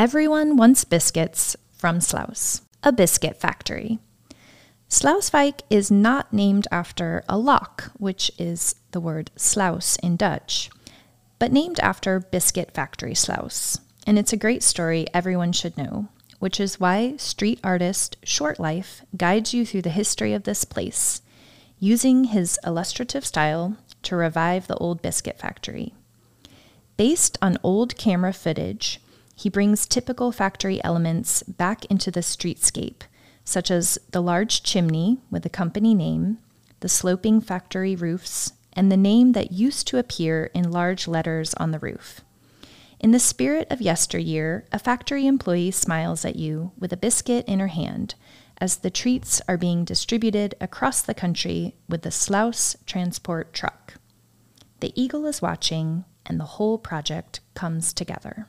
Everyone Wants Biscuits from Sluis, a biscuit factory. Sluiswijk is not named after a lock, which is the word sluis in Dutch, but named after Biscuit Factory Sluis. And it's a great story everyone should know, which is why street artist Short Life guides you through the history of this place, using his illustrative style to revive the old biscuit factory. Based on old camera footage, he brings typical factory elements back into the streetscape, such as the large chimney with the company name, the sloping factory roofs, and the name that used to appear in large letters on the roof. In the spirit of yesteryear, a factory employee smiles at you with a biscuit in her hand as the treats are being distributed across the country with the Sluis transport truck. The eagle is watching, and the whole project comes together.